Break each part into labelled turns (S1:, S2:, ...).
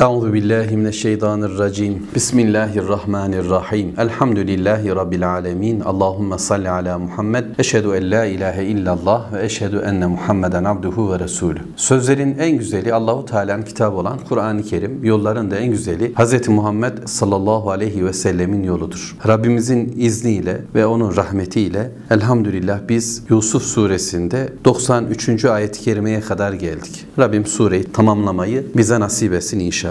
S1: Euzu billahi mineşşeytanirracim. Bismillahirrahmanirrahim. Elhamdülillahi rabbil alamin. Allahumme salli ala Muhammed. Eşhedü en la ilahe illallah ve eşhedü enne Muhammeden abduhu ve resulü. Sözlerin en güzeli Allahu Teala'nın kitabı olan Kur'an-ı Kerim. Yolların da en güzeli Hz. Muhammed sallallahu aleyhi ve sellemin yoludur. Rabbimizin izniyle ve onun rahmetiyle elhamdülillah biz Yusuf suresinde 93. ayet-i kerimeye kadar geldik. Rabbim sureyi tamamlamayı bize nasip etsin inşallah.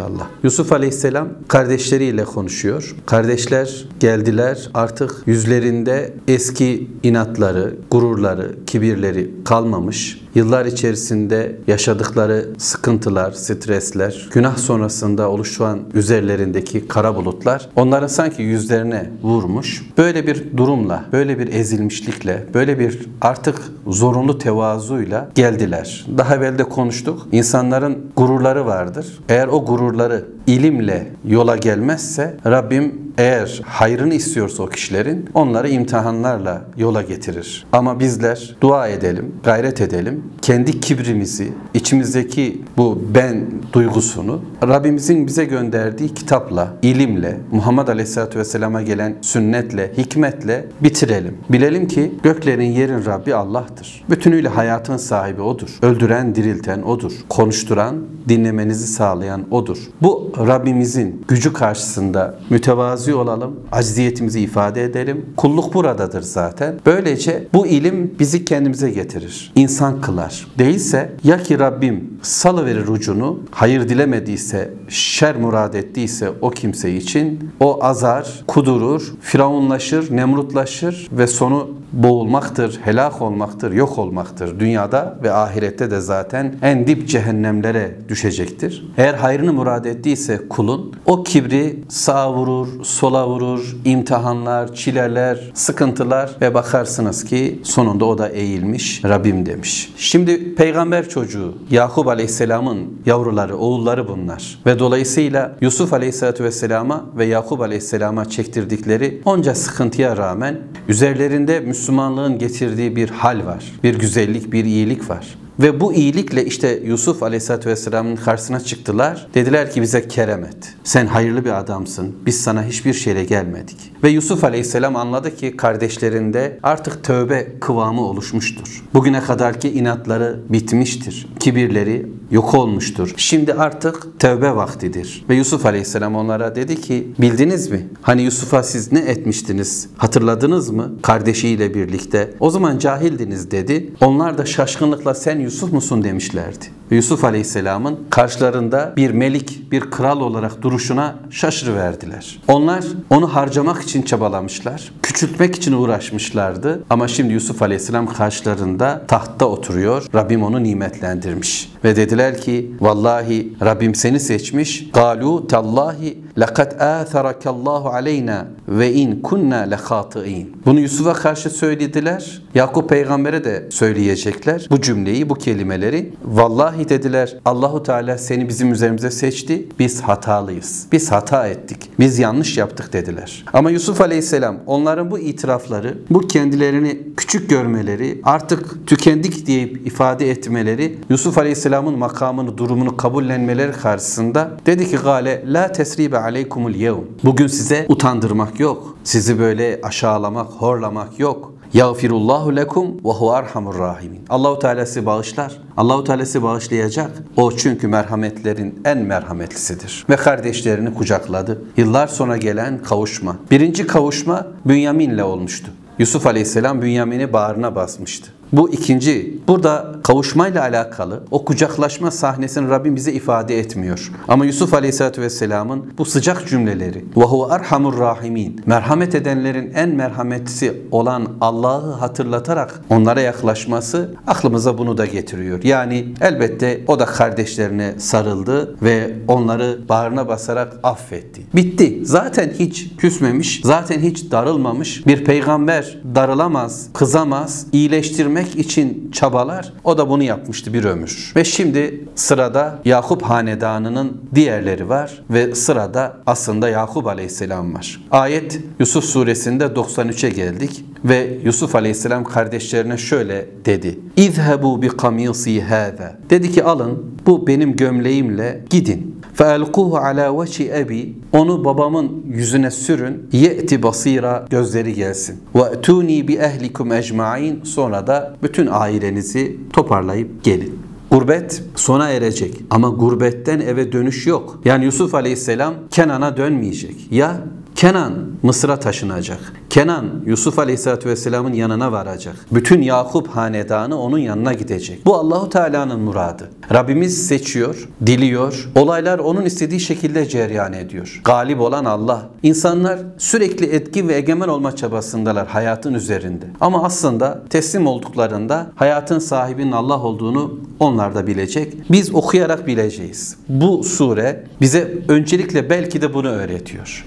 S1: Yusuf Aleyhisselam kardeşleriyle konuşuyor. Kardeşler geldiler artık yüzlerinde eski inatları, gururları, kibirleri kalmamış. Yıllar içerisinde yaşadıkları sıkıntılar, stresler, günah sonrasında oluşan üzerlerindeki kara bulutlar onların sanki yüzlerine vurmuş. Böyle bir durumla, böyle bir ezilmişlikle, böyle bir artık zorunlu tevazuyla geldiler. Daha evvel de konuştuk. İnsanların gururları vardır. Eğer o gururları ilimle yola gelmezse Rabbim eğer hayrını istiyorsa o kişilerin onları imtihanlarla yola getirir. Ama bizler dua edelim, gayret edelim. Kendi kibrimizi, içimizdeki bu ben duygusunu Rabbimizin bize gönderdiği kitapla, ilimle, Muhammed Aleyhisselatü Vesselam'a gelen sünnetle, hikmetle bitirelim. Bilelim ki göklerin yerin Rabbi Allah'tır. Bütünüyle hayatın sahibi O'dur. Öldüren, dirilten O'dur. Konuşturan, dinlemenizi sağlayan O'dur. Bu Rabbimizin gücü karşısında mütevazi olalım, acziyetimizi ifade edelim. Kulluk buradadır zaten. Böylece bu ilim bizi kendimize getirir. İnsan kılar. Değilse ya ki Rabbim salıverir ucunu, hayır dilemediyse, şer murad ettiyse o kimse için o azar, kudurur, firavunlaşır, nemrutlaşır ve sonu boğulmaktır, helak olmaktır, yok olmaktır. Dünyada ve ahirette de zaten en dip cehennemlere düşecektir. Eğer hayrını murad ettiyse kulun o kibri sağa vurur, sola vurur, imtihanlar, çileler, sıkıntılar ve bakarsınız ki sonunda o da eğilmiş, Rabbim demiş. Şimdi peygamber çocuğu Yakup Aleyhisselam'ın yavruları, oğulları bunlar. Ve dolayısıyla Yusuf Aleyhisselatü Vesselam'a ve Yakup Aleyhisselam'a çektirdikleri onca sıkıntıya rağmen üzerlerinde Müslümanlığın getirdiği bir hal var. Bir güzellik, bir iyilik var. Ve bu iyilikle işte Yusuf Aleyhisselatü Vesselam'ın karşısına çıktılar. Dediler ki bize kerem et. Sen hayırlı bir adamsın. Biz sana hiçbir şeyle gelmedik. Ve Yusuf Aleyhisselam anladı ki kardeşlerinde artık tövbe kıvamı oluşmuştur. Bugüne kadarki inatları bitmiştir. Kibirleri yok olmuştur. Şimdi artık tövbe vaktidir. Ve Yusuf Aleyhisselam onlara dedi ki bildiniz mi? Hani Yusuf'a siz ne etmiştiniz? Hatırladınız mı? Kardeşiyle birlikte. O zaman cahildiniz dedi. Onlar da şaşkınlıkla sen Yusuf musun demişlerdi. Yusuf Aleyhisselam'ın karşılarında bir melik, bir kral olarak duruşuna şaşırıverdiler. Onlar onu harcamak için çabalamışlar. Küçültmek için uğraşmışlardı. Ama şimdi Yusuf Aleyhisselam karşılarında tahtta oturuyor. Rabbim onu nimetlendirmiş. Ve dediler ki vallahi Rabbim seni seçmiş. Galu tallahi lekad atharakallahu aleyna ve in kunna lehati'in. Bunu Yusuf'a karşı söylediler. Yakup peygambere de söyleyecekler. Bu cümleyi, bu kelimeleri. Vallahi dediler Allahu Teala seni bizim üzerimize seçti. Biz hatalıyız. Biz hata ettik. Biz yanlış yaptık dediler. Ama Yusuf Aleyhisselam onların bu itirafları, bu kendilerini küçük görmeleri, artık tükendik deyip ifade etmeleri, Yusuf Aleyhisselam'ın makamını, durumunu kabullenmeleri karşısında dedi ki gale la tesribe aleykumul yevm. Bugün size utandırmak yok. Sizi böyle aşağılamak, horlamak yok. Yağfirullahu lekum ve huve rahimin. Allahu Teala bağışlar. Allahu Teala bağışlayacak. O çünkü merhametlerin en merhametlisidir. Ve kardeşlerini kucakladı. Yıllar sonra gelen kavuşma. Birinci kavuşma Bünyamin'le olmuştu. Yusuf Aleyhisselam Bünyamin'i bağrına basmıştı. Bu ikinci. Burada kavuşmayla alakalı o kucaklaşma sahnesini Rabbim bize ifade etmiyor. Ama Yusuf Aleyhisselatü Vesselam'ın bu sıcak cümleleri وَهُوَ erhamur rahimin merhamet edenlerin en merhametlisi olan Allah'ı hatırlatarak onlara yaklaşması aklımıza bunu da getiriyor. Yani elbette o da kardeşlerine sarıldı ve onları bağrına basarak affetti. Bitti. Zaten hiç küsmemiş, zaten hiç darılmamış bir peygamber darılamaz, kızamaz, iyileştirmek için çabalar. O da bunu yapmıştı bir ömür. Ve şimdi sırada Yakup hanedanının diğerleri var ve sırada aslında Yakup aleyhisselam var. Ayet Yusuf suresinde 93'e geldik ve Yusuf aleyhisselam kardeşlerine şöyle dedi. İzhebu bi kamisi hâze. Dedi ki alın bu benim gömleğimle gidin. فَاَلْقُوهُ عَلَى وَجْهِ ebi Onu babamın yüzüne sürün. Ye'ti basira gözleri gelsin. وَاَتُونِي بِاَهْلِكُمْ اَجْمَعِينَ Sonra da bütün ailenizi toparlayıp gelin. Gurbet sona erecek ama gurbetten eve dönüş yok. Yani Yusuf Aleyhisselam Kenan'a dönmeyecek. Ya Kenan Mısır'a taşınacak. Kenan Yusuf Aleyhisselatü Vesselam'ın yanına varacak. Bütün Yakup hanedanı onun yanına gidecek. Bu Allahu Teala'nın muradı. Rabbimiz seçiyor, diliyor. Olaylar onun istediği şekilde cereyan ediyor. Galip olan Allah. İnsanlar sürekli etki ve egemen olma çabasındalar hayatın üzerinde. Ama aslında teslim olduklarında hayatın sahibinin Allah olduğunu onlar da bilecek. Biz okuyarak bileceğiz. Bu sure bize öncelikle belki de bunu öğretiyor.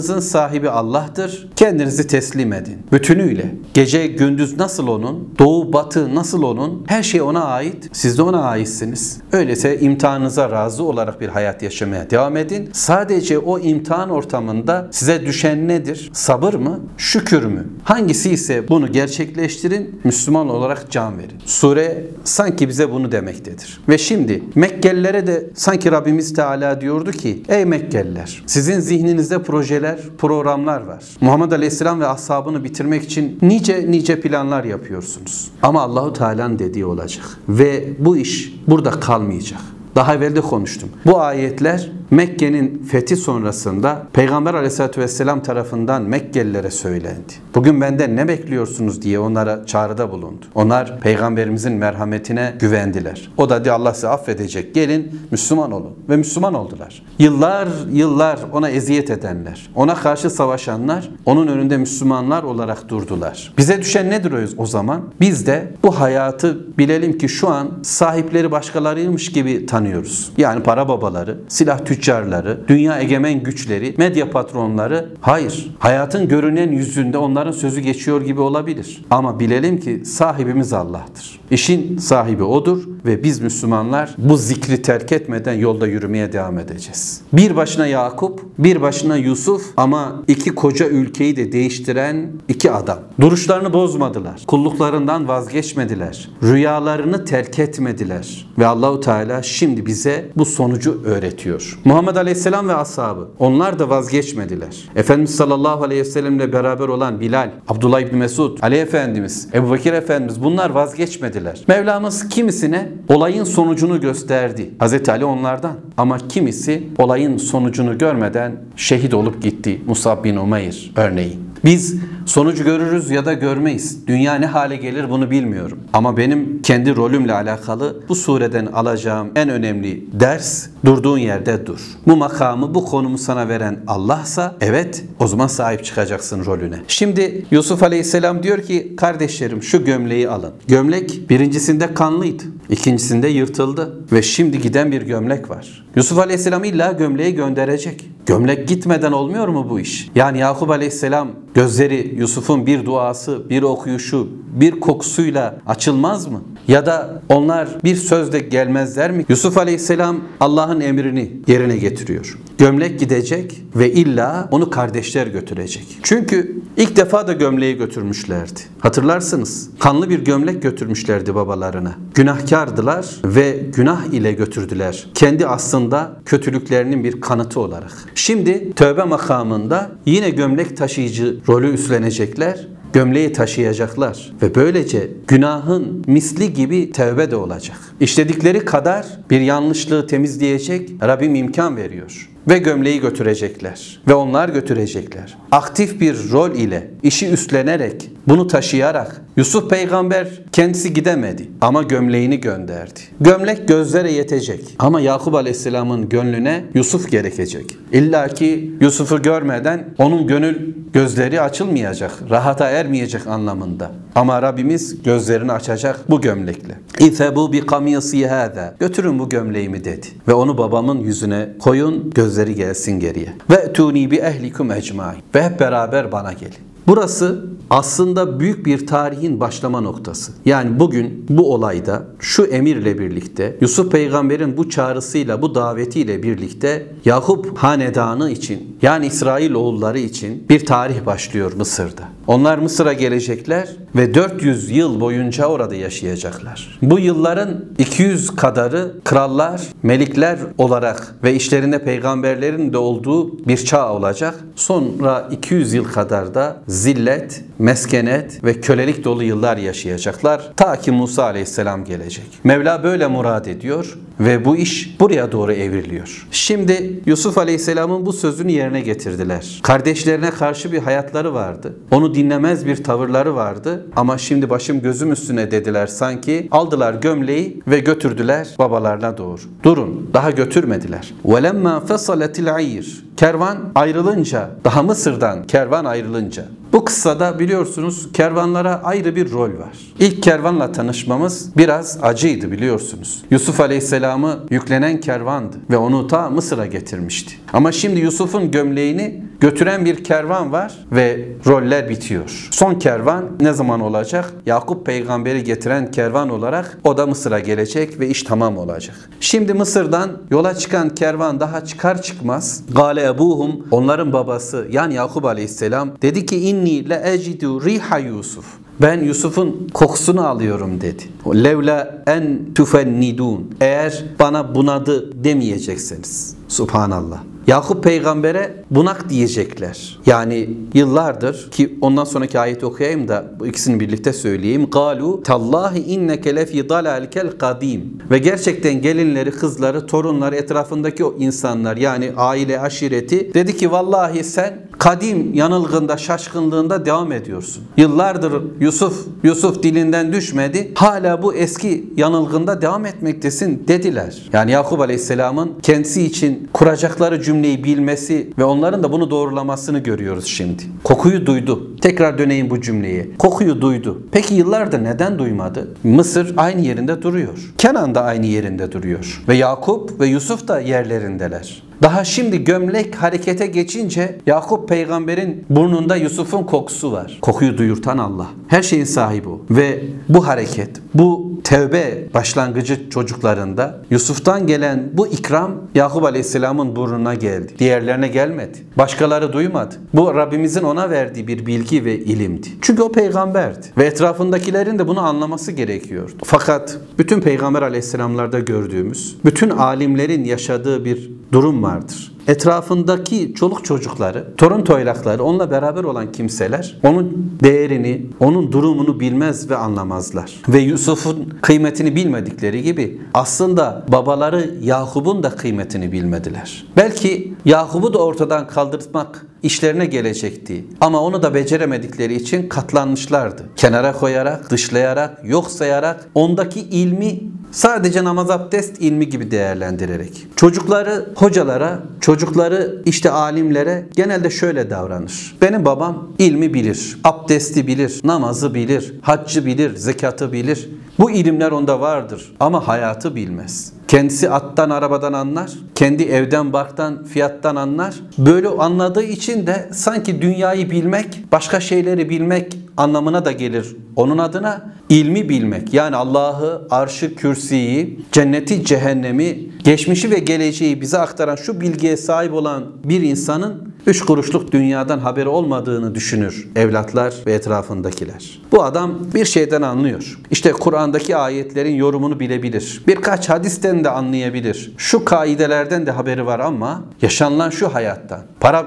S1: Hayatınızın sahibi Allah'tır. Kendinizi teslim edin. Bütünüyle. Gece gündüz nasıl onun, doğu batı nasıl onun, her şey ona ait. Siz de ona aitsiniz. Öyleyse imtihanınıza razı olarak bir hayat yaşamaya devam edin. Sadece o imtihan ortamında size düşen nedir? Sabır mı? Şükür mü? Hangisi ise bunu gerçekleştirin, Müslüman olarak can verin. Sure sanki bize bunu demektedir. Ve şimdi Mekkelilere de sanki Rabbimiz Teala diyordu ki ey Mekkeliler sizin zihninizde projeler, programlar var. Muhammed Aleyhisselam ve ashabını bitirmek için nice nice planlar yapıyorsunuz. Ama Allahu Teala'nın dediği olacak. Ve bu iş burada kalmayacak. Daha evvel de konuştum. Bu ayetler Mekke'nin fethi sonrasında Peygamber aleyhissalatü vesselam tarafından Mekkelilere söylendi. Bugün benden ne bekliyorsunuz diye onlara çağrıda bulundu. Onlar Peygamberimizin merhametine güvendiler. O da diye Allah sizi affedecek. Gelin Müslüman olun. Ve Müslüman oldular. Yıllar yıllar ona eziyet edenler, ona karşı savaşanlar onun önünde Müslümanlar olarak durdular. Bize düşen nedir o zaman? Biz de bu hayatı bilelim ki şu an sahipleri başkalarıymış gibi tanıyoruz. Yani para babaları, silah tüccarları, tüccarları, dünya egemen güçleri, medya patronları hayır. Hayatın görünen yüzünde onların sözü geçiyor gibi olabilir. Ama bilelim ki sahibimiz Allah'tır. İşin sahibi odur ve biz Müslümanlar bu zikri terk etmeden yolda yürümeye devam edeceğiz. Bir başına Yakup, bir başına Yusuf ama iki koca ülkeyi de değiştiren iki adam. Duruşlarını bozmadılar. Kulluklarından vazgeçmediler. Rüyalarını terk etmediler. Ve Allahu Teala şimdi bize bu sonucu öğretiyor. Muhammed Aleyhisselam ve ashabı onlar da vazgeçmediler. Efendimiz sallallahu aleyhi ve sellemle beraber olan Bilal, Abdullah İbni Mesud, Ali Efendimiz, Ebu Bekir Efendimiz bunlar vazgeçmediler. Mevlamız kimisine olayın sonucunu gösterdi. Hazreti Ali onlardan. Ama kimisi olayın sonucunu görmeden şehit olup gitti. Musab bin Umeyr örneğin. Biz sonucu görürüz ya da görmeyiz. Dünya ne hale gelir bunu bilmiyorum. Ama benim kendi rolümle alakalı bu sureden alacağım en önemli ders durduğun yerde dur. Bu makamı, bu konumu sana veren Allah'sa evet o zaman sahip çıkacaksın rolüne. Şimdi Yusuf Aleyhisselam diyor ki kardeşlerim şu gömleği alın. Gömlek birincisinde kanlıydı. İkincisinde yırtıldı ve şimdi giden bir gömlek var. Yusuf Aleyhisselam illa gömleği gönderecek. Gömlek gitmeden olmuyor mu bu iş? Yani Yakup Aleyhisselam gözleri Yusuf'un bir duası, bir okuyuşu, bir kokusuyla açılmaz mı? Ya da onlar bir sözle gelmezler mi? Yusuf Aleyhisselam Allah'ın emrini yerine getiriyor. Gömlek gidecek ve illa onu kardeşler götürecek. Çünkü ilk defa da gömleği götürmüşlerdi. Hatırlarsınız. Kanlı bir gömlek götürmüşlerdi babalarına. Günahkardılar ve günah ile götürdüler. Kendi aslında kötülüklerinin bir kanıtı olarak. Şimdi tövbe makamında yine gömlek taşıyıcı rolü üstlenecekler gömleği taşıyacaklar ve böylece günahın misli gibi tevbe de olacak. İşledikleri kadar bir yanlışlığı temizleyecek Rabbim imkan veriyor ve gömleği götürecekler ve onlar götürecekler. Aktif bir rol ile işi üstlenerek bunu taşıyarak Yusuf peygamber kendisi gidemedi ama gömleğini gönderdi. Gömlek gözlere yetecek ama Yakup aleyhisselamın gönlüne Yusuf gerekecek. İlla ki Yusuf'u görmeden onun gönül gözleri açılmayacak, rahata ermeyecek anlamında. Ama Rabbimiz gözlerini açacak bu gömlekle. İfebu bi kamiyasi hâzâ. Götürün bu gömleğimi dedi. Ve onu babamın yüzüne koyun gözleri gelsin geriye. Ve tuni bi ehlikum ecmain. Ve hep beraber bana gelin. Burası aslında büyük bir tarihin başlama noktası. Yani bugün bu olayda şu emirle birlikte Yusuf peygamberin bu çağrısıyla bu davetiyle birlikte Yakup hanedanı için yani İsrail oğulları için bir tarih başlıyor Mısır'da. Onlar Mısır'a gelecekler ve 400 yıl boyunca orada yaşayacaklar. Bu yılların 200 kadarı krallar, melikler olarak ve işlerinde peygamberlerin de olduğu bir çağ olacak. Sonra 200 yıl kadar da zillet, meskenet ve kölelik dolu yıllar yaşayacaklar. Ta ki Musa aleyhisselam gelecek. Mevla böyle murad ediyor ve bu iş buraya doğru evriliyor. Şimdi Yusuf aleyhisselamın bu sözünü yerine getirdiler. Kardeşlerine karşı bir hayatları vardı. Onu dinlemez bir tavırları vardı. Ama şimdi başım gözüm üstüne dediler sanki. Aldılar gömleği ve götürdüler babalarına doğru. Durun daha götürmediler. وَلَمَّا فَصَلَتِ الْعَيِّرِ Kervan ayrılınca, daha Mısır'dan kervan ayrılınca bu kıssada biliyorsunuz kervanlara ayrı bir rol var. İlk kervanla tanışmamız biraz acıydı biliyorsunuz. Yusuf Aleyhisselam'ı yüklenen kervandı ve onu ta Mısır'a getirmişti. Ama şimdi Yusuf'un gömleğini götüren bir kervan var ve roller bitiyor. Son kervan ne zaman olacak? Yakup peygamberi getiren kervan olarak o da Mısır'a gelecek ve iş tamam olacak. Şimdi Mısır'dan yola çıkan kervan daha çıkar çıkmaz Gale ebuhum onların babası yani Yakup aleyhisselam dedi ki inni le ecidu riha Yusuf. Ben Yusuf'un kokusunu alıyorum dedi. Levla en tufennidun. Eğer bana bunadı demeyecekseniz. Subhanallah. Yakup peygambere bunak diyecekler. Yani yıllardır ki ondan sonraki ayeti okuyayım da bu ikisini birlikte söyleyeyim. Galu tallahi inneke lefi dalalkel kadim. Ve gerçekten gelinleri, kızları, torunları, etrafındaki o insanlar yani aile, aşireti dedi ki vallahi sen kadim yanılgında, şaşkınlığında devam ediyorsun. Yıllardır Yusuf, Yusuf dilinden düşmedi. Hala bu eski yanılgında devam etmektesin dediler. Yani Yakup Aleyhisselam'ın kendisi için kuracakları cümleyi bilmesi ve onların da bunu doğrulamasını görüyoruz şimdi. Kokuyu duydu. Tekrar döneyim bu cümleye. Kokuyu duydu. Peki yıllardır neden duymadı? Mısır aynı yerinde duruyor. Kenan da aynı yerinde duruyor. Ve Yakup ve Yusuf da yerlerindeler. Daha şimdi gömlek harekete geçince Yakup peygamberin burnunda Yusuf'un kokusu var. Kokuyu duyurtan Allah. Her şeyin sahibi o. Ve bu hareket, bu tevbe başlangıcı çocuklarında Yusuf'tan gelen bu ikram Yakup Aleyhisselam'ın burnuna geldi. Diğerlerine gelmedi. Başkaları duymadı. Bu Rabbimizin ona verdiği bir bilgi ve ilimdi. Çünkü o peygamberdi. Ve etrafındakilerin de bunu anlaması gerekiyordu. Fakat bütün peygamber aleyhisselamlarda gördüğümüz, bütün alimlerin yaşadığı bir durum vardır. Etrafındaki çoluk çocukları, torun toylakları, onunla beraber olan kimseler onun değerini, onun durumunu bilmez ve anlamazlar. Ve Yusuf'un kıymetini bilmedikleri gibi aslında babaları Yakup'un da kıymetini bilmediler. Belki Yakup'u da ortadan kaldırmak işlerine gelecekti. Ama onu da beceremedikleri için katlanmışlardı. Kenara koyarak, dışlayarak, yok sayarak ondaki ilmi sadece namaz abdest ilmi gibi değerlendirerek. Çocukları hocalara, çocukları işte alimlere genelde şöyle davranır. Benim babam ilmi bilir, abdesti bilir, namazı bilir, haccı bilir, zekatı bilir. Bu ilimler onda vardır ama hayatı bilmez. Kendisi attan arabadan anlar, kendi evden barktan fiyattan anlar. Böyle anladığı için de sanki dünyayı bilmek, başka şeyleri bilmek anlamına da gelir. Onun adına ilmi bilmek yani Allah'ı, arşı, kürsiyi, cenneti, cehennemi, geçmişi ve geleceği bize aktaran şu bilgiye sahip olan bir insanın üç kuruşluk dünyadan haberi olmadığını düşünür evlatlar ve etrafındakiler. Bu adam bir şeyden anlıyor. İşte Kur'an'daki ayetlerin yorumunu bilebilir. Birkaç hadisten de anlayabilir. Şu kaidelerden de haberi var ama yaşanılan şu hayattan. Para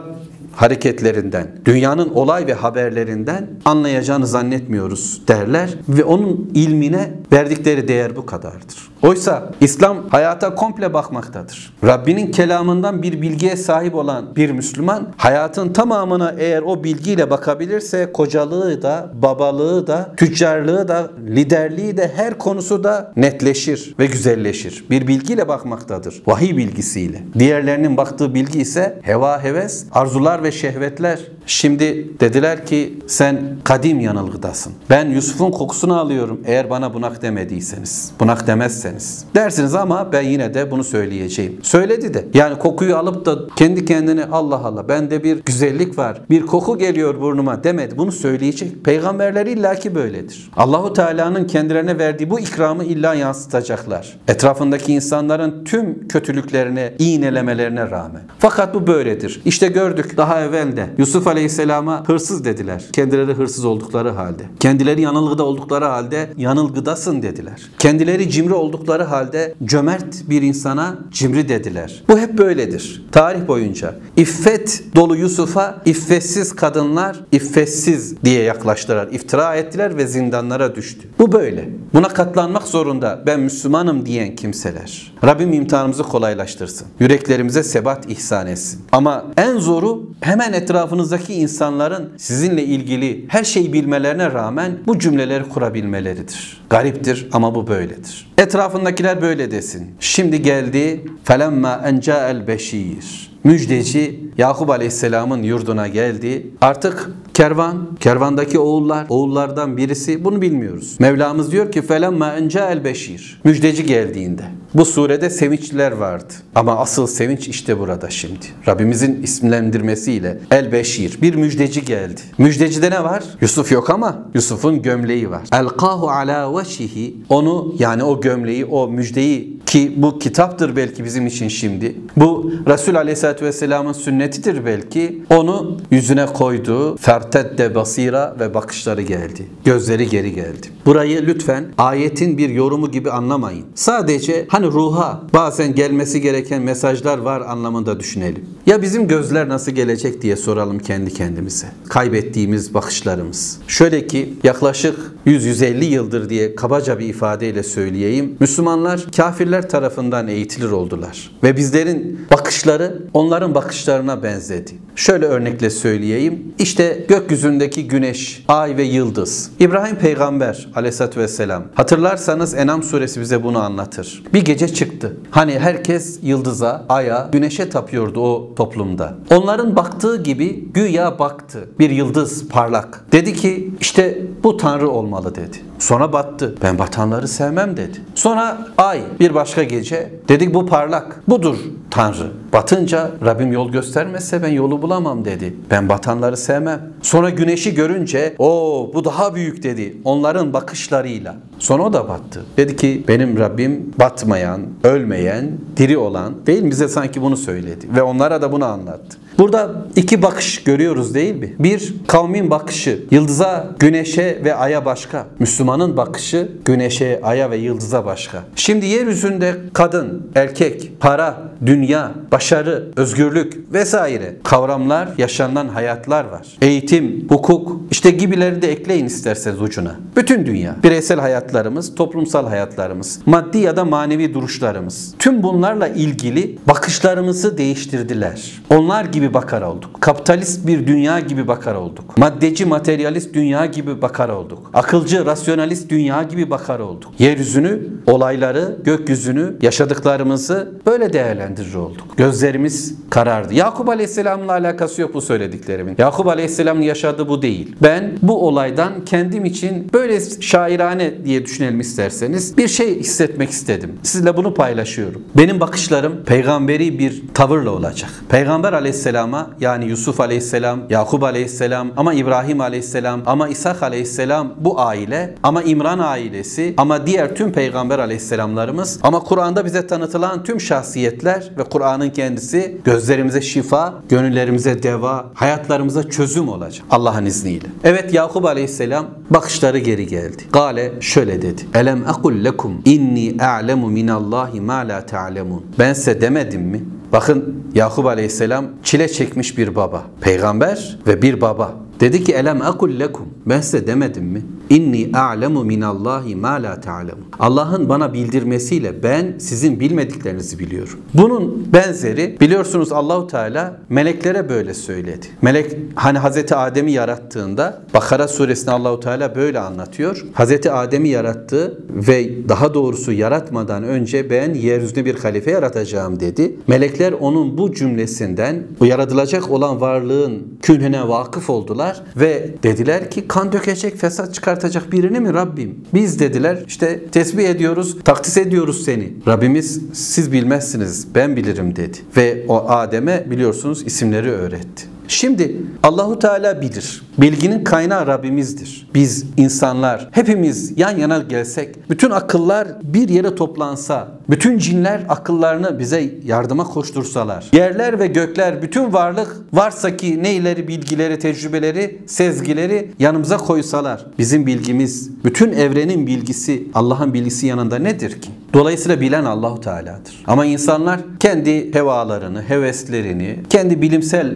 S1: hareketlerinden, dünyanın olay ve haberlerinden anlayacağını zannetmiyoruz derler ve onun ilmine verdikleri değer bu kadardır. Oysa İslam hayata komple bakmaktadır. Rabbinin kelamından bir bilgiye sahip olan bir Müslüman hayatın tamamına eğer o bilgiyle bakabilirse kocalığı da, babalığı da, tüccarlığı da, liderliği de her konusu da netleşir ve güzelleşir. Bir bilgiyle bakmaktadır. Vahiy bilgisiyle. Diğerlerinin baktığı bilgi ise heva heves, arzular ve şehvetler. Şimdi dediler ki sen kadim yanılgıdasın. Ben Yusuf'un kokusunu alıyorum eğer bana bunak demediyseniz. Bunak demezsen derseniz. Dersiniz ama ben yine de bunu söyleyeceğim. Söyledi de. Yani kokuyu alıp da kendi kendine Allah Allah bende bir güzellik var. Bir koku geliyor burnuma demedi. Bunu söyleyecek. Peygamberler illaki böyledir. Allahu Teala'nın kendilerine verdiği bu ikramı illa yansıtacaklar. Etrafındaki insanların tüm kötülüklerine, iğnelemelerine rağmen. Fakat bu böyledir. İşte gördük daha evvel de Yusuf Aleyhisselam'a hırsız dediler. Kendileri hırsız oldukları halde. Kendileri yanılgıda oldukları halde yanılgıdasın dediler. Kendileri cimri oldukları halde cömert bir insana cimri dediler. Bu hep böyledir. Tarih boyunca. İffet dolu Yusuf'a iffetsiz kadınlar iffetsiz diye yaklaştılar. İftira ettiler ve zindanlara düştü. Bu böyle. Buna katlanmak zorunda ben Müslümanım diyen kimseler. Rabbim imtihanımızı kolaylaştırsın. Yüreklerimize sebat ihsan etsin. Ama en zoru hemen etrafınızdaki insanların sizinle ilgili her şeyi bilmelerine rağmen bu cümleleri kurabilmeleridir. Gariptir ama bu böyledir. Etrafındakiler böyle desin. Şimdi geldi felemma enca el beşir. Müjdeci Yakup Aleyhisselam'ın yurduna geldi. Artık kervan, kervandaki oğullar, oğullardan birisi bunu bilmiyoruz. Mevlamız diyor ki felemma enca el beşir. Müjdeci geldiğinde. Bu surede sevinçler vardı. Ama asıl sevinç işte burada şimdi. Rabbimizin isimlendirmesiyle El Beşir bir müjdeci geldi. Müjdecide ne var? Yusuf yok ama Yusuf'un gömleği var. Elqahu ala veşihi onu yani o gömleği o müjdeyi ki bu kitaptır belki bizim için şimdi. Bu Resul Aleyhisselatü Vesselam'ın sünnetidir belki. Onu yüzüne koydu. Fertedde basira ve bakışları geldi. Gözleri geri geldi. Burayı lütfen ayetin bir yorumu gibi anlamayın. Sadece hani ruha bazen gelmesi gereken mesajlar var anlamında düşünelim. Ya bizim gözler nasıl gelecek diye soralım kendi kendimize. Kaybettiğimiz bakışlarımız. Şöyle ki yaklaşık 100-150 yıldır diye kabaca bir ifadeyle söyleyeyim. Müslümanlar kafirler tarafından eğitilir oldular. Ve bizlerin bakışları onların bakışlarına benzedi. Şöyle örnekle söyleyeyim. İşte gökyüzündeki güneş, ay ve yıldız. İbrahim peygamber aleyhissalatü vesselam. Hatırlarsanız Enam suresi bize bunu anlatır. Bir gece çıktı. Hani herkes yıldıza, aya, güneşe tapıyordu o toplumda. Onların baktığı gibi güya baktı. Bir yıldız parlak. Dedi ki işte bu tanrı olmalı dedi. Sonra battı. Ben batanları sevmem dedi. Sonra ay bir başka gece dedik bu parlak. Budur Tanrı. Batınca Rabbim yol göstermezse ben yolu bulamam dedi. Ben batanları sevmem. Sonra güneşi görünce o bu daha büyük dedi. Onların bakışlarıyla. Sonra o da battı. Dedi ki benim Rabbim batmayan, ölmeyen, diri olan değil mi? Bize sanki bunu söyledi. Ve onlara da bunu anlattı. Burada iki bakış görüyoruz değil mi? Bir, kavmin bakışı yıldıza, güneşe ve aya başka. Müslümanın bakışı güneşe, aya ve yıldıza başka. Şimdi yeryüzünde kadın, erkek, para, dünya, başarı, özgürlük vesaire kavramlar, yaşanan hayatlar var. Eğitim, hukuk, işte gibileri de ekleyin isterseniz ucuna. Bütün dünya, bireysel hayatlarımız, toplumsal hayatlarımız, maddi ya da manevi duruşlarımız. Tüm bunlarla ilgili bakışlarımızı değiştirdiler. Onlar gibi bakar olduk. Kapitalist bir dünya gibi bakar olduk. Maddeci, materyalist dünya gibi bakar olduk. Akılcı, rasyonalist dünya gibi bakar olduk. Yeryüzünü, olayları, gökyüzünü, yaşadıklarımızı böyle değerlendirir olduk. Gözlerimiz karardı. Yakup Aleyhisselam'la alakası yok bu söylediklerimin. Yakup Aleyhisselam'ın yaşadığı bu değil. Ben bu olaydan kendim için böyle şairane diye düşünelim isterseniz bir şey hissetmek istedim. Sizle bunu paylaşıyorum. Benim bakışlarım peygamberi bir tavırla olacak. Peygamber Aleyhisselam Aleyhisselam'a yani Yusuf Aleyhisselam, Yakup Aleyhisselam ama İbrahim Aleyhisselam ama İshak Aleyhisselam bu aile ama İmran ailesi ama diğer tüm peygamber aleyhisselamlarımız ama Kur'an'da bize tanıtılan tüm şahsiyetler ve Kur'an'ın kendisi gözlerimize şifa, gönüllerimize deva, hayatlarımıza çözüm olacak Allah'ın izniyle. Evet Yakup Aleyhisselam bakışları geri geldi. Gale şöyle dedi. Elem ekul lekum inni a'lemu minallahi ma la ta'lemun. Ben size demedim mi? Bakın Yakup Aleyhisselam çile çekmiş bir baba. Peygamber ve bir baba. Dedi ki elem akul lekum. Ben size demedim mi? İnni a'lemu minallahi ma la ta'lemun. Allah'ın bana bildirmesiyle ben sizin bilmediklerinizi biliyorum. Bunun benzeri biliyorsunuz Allahu Teala meleklere böyle söyledi. Melek hani Hazreti Adem'i yarattığında Bakara suresinde Allahu Teala böyle anlatıyor. Hazreti Adem'i yarattı ve daha doğrusu yaratmadan önce ben yeryüzünde bir halife yaratacağım dedi. Melekler onun bu cümlesinden bu yaratılacak olan varlığın künhüne vakıf oldular sordular ve dediler ki kan dökecek, fesat çıkartacak birini mi Rabbim? Biz dediler işte tesbih ediyoruz, takdis ediyoruz seni. Rabbimiz siz bilmezsiniz, ben bilirim dedi. Ve o Adem'e biliyorsunuz isimleri öğretti. Şimdi Allahu Teala bilir. Bilginin kaynağı Rabbimizdir. Biz insanlar hepimiz yan yana gelsek, bütün akıllar bir yere toplansa, bütün cinler akıllarını bize yardıma koştursalar, yerler ve gökler, bütün varlık varsa ki neyleri, bilgileri, tecrübeleri, sezgileri yanımıza koysalar, bizim bilgimiz, bütün evrenin bilgisi Allah'ın bilgisi yanında nedir ki? Dolayısıyla bilen Allahu Teala'dır. Ama insanlar kendi hevalarını, heveslerini, kendi bilimsel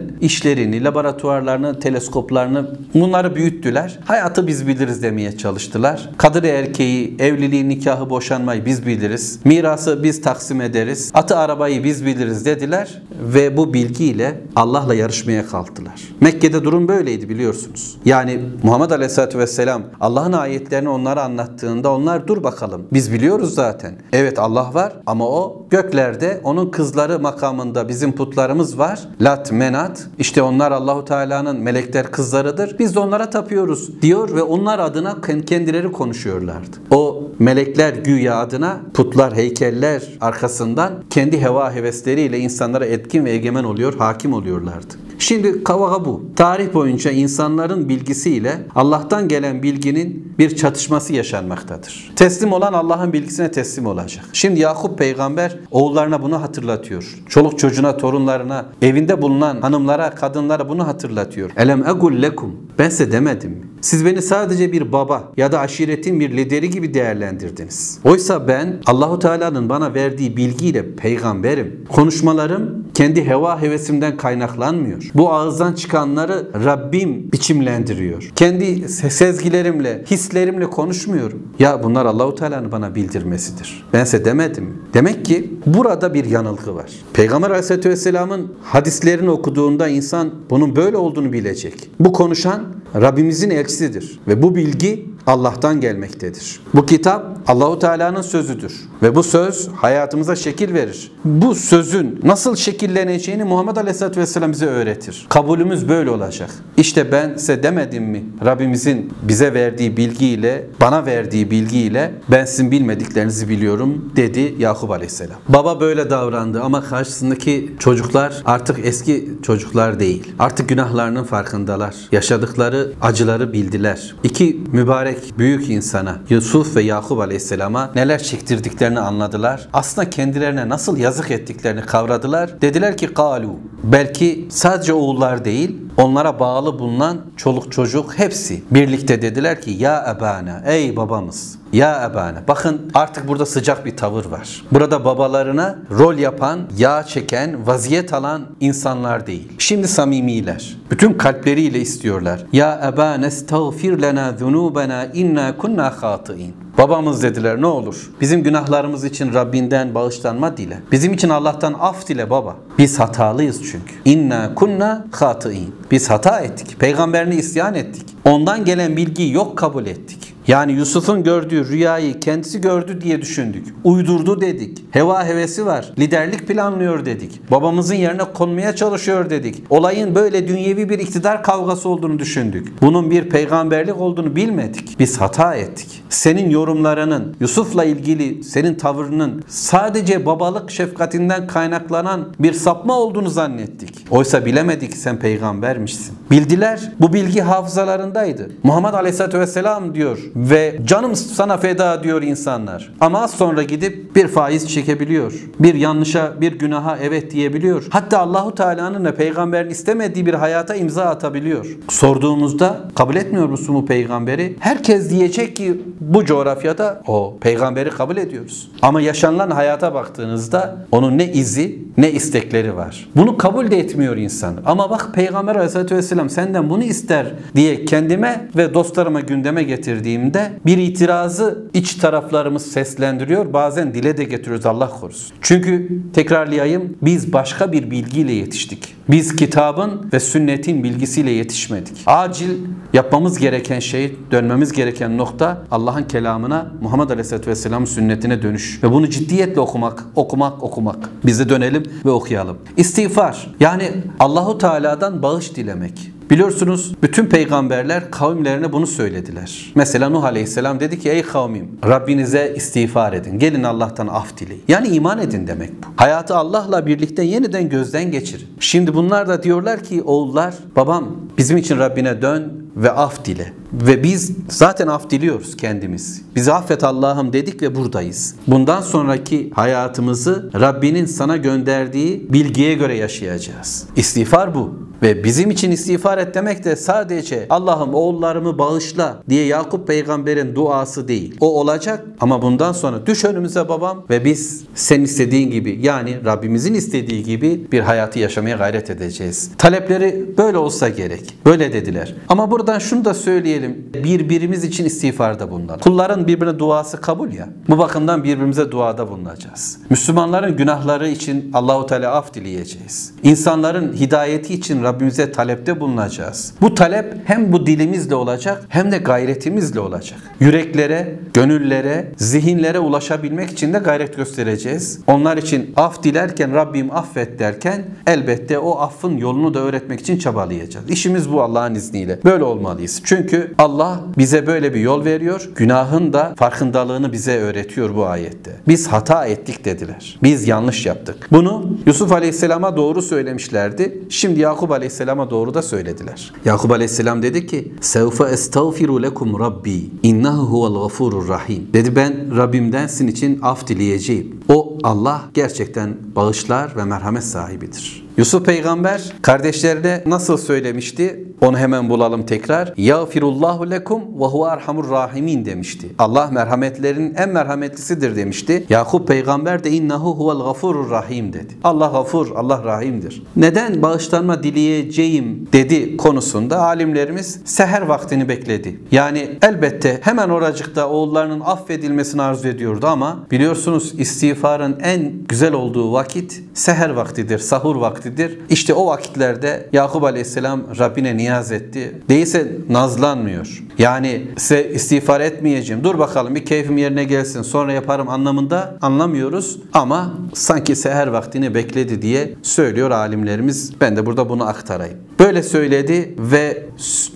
S1: işlerini, laboratuvarlarını, teleskoplarını bunları büyüttüler. Hayatı biz biliriz demeye çalıştılar. Kadın erkeği, evliliği, nikahı, boşanmayı biz biliriz. Mirası biz taksim ederiz. Atı arabayı biz biliriz dediler ve bu bilgiyle Allah'la yarışmaya kalktılar. Mekke'de durum böyleydi biliyorsunuz. Yani Muhammed Aleyhisselatü Vesselam Allah'ın ayetlerini onlara anlattığında onlar dur bakalım biz biliyoruz zaten. Evet Allah var ama o göklerde onun kızları makamında bizim putlarımız var. Lat, Menat işte onlar Allahu Teala'nın melekler kızlarıdır. Biz de onlara tapıyoruz diyor ve onlar adına kendileri konuşuyorlardı. O melekler güya adına putlar, heykeller arkasından kendi heva hevesleriyle insanlara etkin ve egemen oluyor, hakim oluyorlardı. Şimdi kavga bu. Tarih boyunca insanların bilgisiyle Allah'tan gelen bilginin bir çatışması yaşanmaktadır. Teslim olan Allah'ın bilgisine teslim olacak. Şimdi Yakup peygamber oğullarına bunu hatırlatıyor. Çoluk çocuğuna, torunlarına, evinde bulunan hanımlara, kadınlara bunu hatırlatıyor. Elem egul lekum. Ben size demedim mi? Siz beni sadece bir baba ya da aşiretin bir lideri gibi değerlendirdiniz. Oysa ben Allahu Teala'nın bana verdiği bilgiyle peygamberim. Konuşmalarım kendi heva hevesimden kaynaklanmıyor. Bu ağızdan çıkanları Rabbim biçimlendiriyor. Kendi sezgilerimle, hislerimle konuşmuyorum. Ya bunlar Allahu Teala'nın bana bildirmesidir. Ben size demedim. Demek ki burada bir yanılgı var. Peygamber Aleyhisselatü Vesselam'ın hadislerini okuduğunda insan bunun böyle olduğunu bilecek. Bu konuşan Rabbimizin elçisidir ve bu bilgi Allah'tan gelmektedir. Bu kitap Allahu Teala'nın sözüdür ve bu söz hayatımıza şekil verir. Bu sözün nasıl şekilleneceğini Muhammed Aleyhisselatü Vesselam bize öğretir. Kabulümüz böyle olacak. İşte ben size demedim mi? Rabbimizin bize verdiği bilgiyle, bana verdiği bilgiyle ben sizin bilmediklerinizi biliyorum dedi Yakup Aleyhisselam. Baba böyle davrandı ama karşısındaki çocuklar artık eski çocuklar değil. Artık günahlarının farkındalar. Yaşadıkları acıları bildiler. İki mübarek büyük insana Yusuf ve Yakup Aleyhisselam'a neler çektirdiklerini anladılar. Aslında kendilerine nasıl yazık ettiklerini kavradılar. Dediler ki kalu belki sadece oğullar değil onlara bağlı bulunan çoluk çocuk hepsi birlikte dediler ki ya ebana ey babamız ya ebane. Bakın artık burada sıcak bir tavır var. Burada babalarına rol yapan, yağ çeken, vaziyet alan insanlar değil. Şimdi samimiler. Bütün kalpleriyle istiyorlar. Ya ebane estağfir lena zunubena inna kunna hatiin. Babamız dediler ne olur. Bizim günahlarımız için Rabbinden bağışlanma dile. Bizim için Allah'tan af dile baba. Biz hatalıyız çünkü. İnna kunna hatiin. Biz hata ettik. Peygamberini isyan ettik. Ondan gelen bilgiyi yok kabul ettik. Yani Yusuf'un gördüğü rüyayı kendisi gördü diye düşündük. Uydurdu dedik. Heva hevesi var. Liderlik planlıyor dedik. Babamızın yerine konmaya çalışıyor dedik. Olayın böyle dünyevi bir iktidar kavgası olduğunu düşündük. Bunun bir peygamberlik olduğunu bilmedik. Biz hata ettik. Senin yorumlarının, Yusuf'la ilgili senin tavırının sadece babalık şefkatinden kaynaklanan bir sapma olduğunu zannettik. Oysa bilemedik sen peygambermişsin. Bildiler. Bu bilgi hafızalarındaydı. Muhammed Aleyhisselatü Vesselam diyor ve canım sana feda diyor insanlar. Ama az sonra gidip bir faiz çekebiliyor. Bir yanlışa, bir günaha evet diyebiliyor. Hatta Allahu Teala'nın ve peygamberin istemediği bir hayata imza atabiliyor. Sorduğumuzda kabul etmiyor musun bu peygamberi? Herkes diyecek ki bu coğrafyada o peygamberi kabul ediyoruz. Ama yaşanılan hayata baktığınızda onun ne izi ne istekleri var. Bunu kabul de etmiyor insan. Ama bak Peygamber Aleyhisselatü Vesselam senden bunu ister diye kendime ve dostlarıma gündeme getirdiğimde bir itirazı iç taraflarımız seslendiriyor. Bazen dile de getiriyoruz Allah korusun. Çünkü tekrarlayayım biz başka bir bilgiyle yetiştik. Biz kitabın ve sünnetin bilgisiyle yetişmedik. Acil yapmamız gereken şey, dönmemiz gereken nokta Allah'ın kelamına, Muhammed Aleyhisselatü Vesselam sünnetine dönüş. Ve bunu ciddiyetle okumak, okumak, okumak. Bize dönelim ve okuyalım. İstiğfar yani Allahu Teala'dan bağış dilemek. Biliyorsunuz bütün peygamberler kavimlerine bunu söylediler. Mesela Nuh Aleyhisselam dedi ki ey kavmim Rabbinize istiğfar edin. Gelin Allah'tan af dileyin. Yani iman edin demek bu. Hayatı Allah'la birlikte yeniden gözden geçirin. Şimdi bunlar da diyorlar ki oğullar babam bizim için Rabbine dön ve af dile. Ve biz zaten af diliyoruz kendimiz. Bizi affet Allah'ım dedik ve buradayız. Bundan sonraki hayatımızı Rabbinin sana gönderdiği bilgiye göre yaşayacağız. İstiğfar bu. Ve bizim için istiğfar et demek de sadece Allah'ım oğullarımı bağışla diye Yakup peygamberin duası değil. O olacak ama bundan sonra düş önümüze babam ve biz sen istediğin gibi yani Rabbimizin istediği gibi bir hayatı yaşamaya gayret edeceğiz. Talepleri böyle olsa gerek. Böyle dediler. Ama buradan şunu da söyleyelim. Birbirimiz için istiğfarda bulunalım. Kulların birbirine duası kabul ya. Bu bakımdan birbirimize duada bulunacağız. Müslümanların günahları için Allahu Teala af dileyeceğiz. İnsanların hidayeti için Rabbimize talepte bulunacağız. Bu talep hem bu dilimizle olacak hem de gayretimizle olacak. Yüreklere, gönüllere, zihinlere ulaşabilmek için de gayret göstereceğiz. Onlar için af dilerken Rabbim affet derken elbette o affın yolunu da öğretmek için çabalayacağız. İşimiz bu Allah'ın izniyle. Böyle olmalıyız. Çünkü Allah bize böyle bir yol veriyor. Günahın da farkındalığını bize öğretiyor bu ayette. Biz hata ettik dediler. Biz yanlış yaptık. Bunu Yusuf Aleyhisselam'a doğru söylemişlerdi. Şimdi Yakup Aleyhisselam'a doğru da söylediler. Yakup Aleyhisselam dedi ki: "Sevfe estağfiru lekum Rabbi innehu huvel gafurur rahim." Dedi ben Rabbimden sizin için af dileyeceğim. O Allah gerçekten bağışlar ve merhamet sahibidir. Yusuf peygamber kardeşlerine nasıl söylemişti? Onu hemen bulalım tekrar. Yağfirullahu lekum ve huve erhamur rahimin demişti. Allah merhametlerin en merhametlisidir demişti. Yakup peygamber de innehu huvel gafurur rahim dedi. Allah gafur, Allah rahimdir. Neden bağışlanma dileyeceğim dedi konusunda alimlerimiz seher vaktini bekledi. Yani elbette hemen oracıkta oğullarının affedilmesini arzu ediyordu ama biliyorsunuz istiğfarın en güzel olduğu vakit seher vaktidir, sahur vaktidir. İşte o vakitlerde Yakup Aleyhisselam Rabbine niyaz etti. Değilse nazlanmıyor. Yani size istiğfar etmeyeceğim. Dur bakalım bir keyfim yerine gelsin sonra yaparım anlamında anlamıyoruz. Ama sanki seher vaktini bekledi diye söylüyor alimlerimiz. Ben de burada bunu aktarayım. Böyle söyledi ve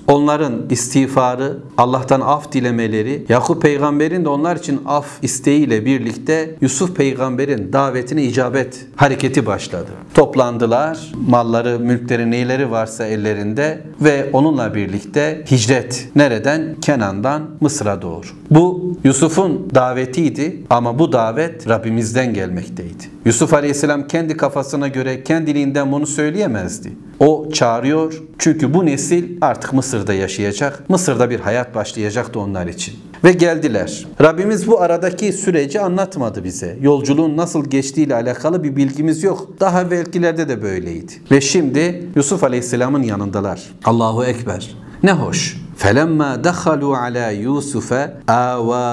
S1: onların istiğfarı, Allah'tan af dilemeleri, Yakup peygamberin de onlar için af isteğiyle birlikte Yusuf peygamberin davetine icabet hareketi başladı. Toplandılar, malları, mülkleri, neyleri varsa ellerinde ve onunla birlikte hicret. Nereden? Kenan'dan Mısır'a doğru. Bu Yusuf'un davetiydi ama bu davet Rabbimizden gelmekteydi. Yusuf Aleyhisselam kendi kafasına göre kendiliğinden bunu söyleyemezdi. O çağırıyor çünkü bu nesil artık Mısır'da yaşayacak. Mısır'da bir hayat başlayacaktı onlar için. Ve geldiler. Rabbimiz bu aradaki süreci anlatmadı bize. Yolculuğun nasıl geçtiği ile alakalı bir bilgimiz yok. Daha evvelkilerde de böyleydi. Ve şimdi Yusuf Aleyhisselam'ın yanındalar. Allahu Ekber. Ne hoş. فَلَمَّا دَخَلُوا عَلَى يُوسُفَ آوَى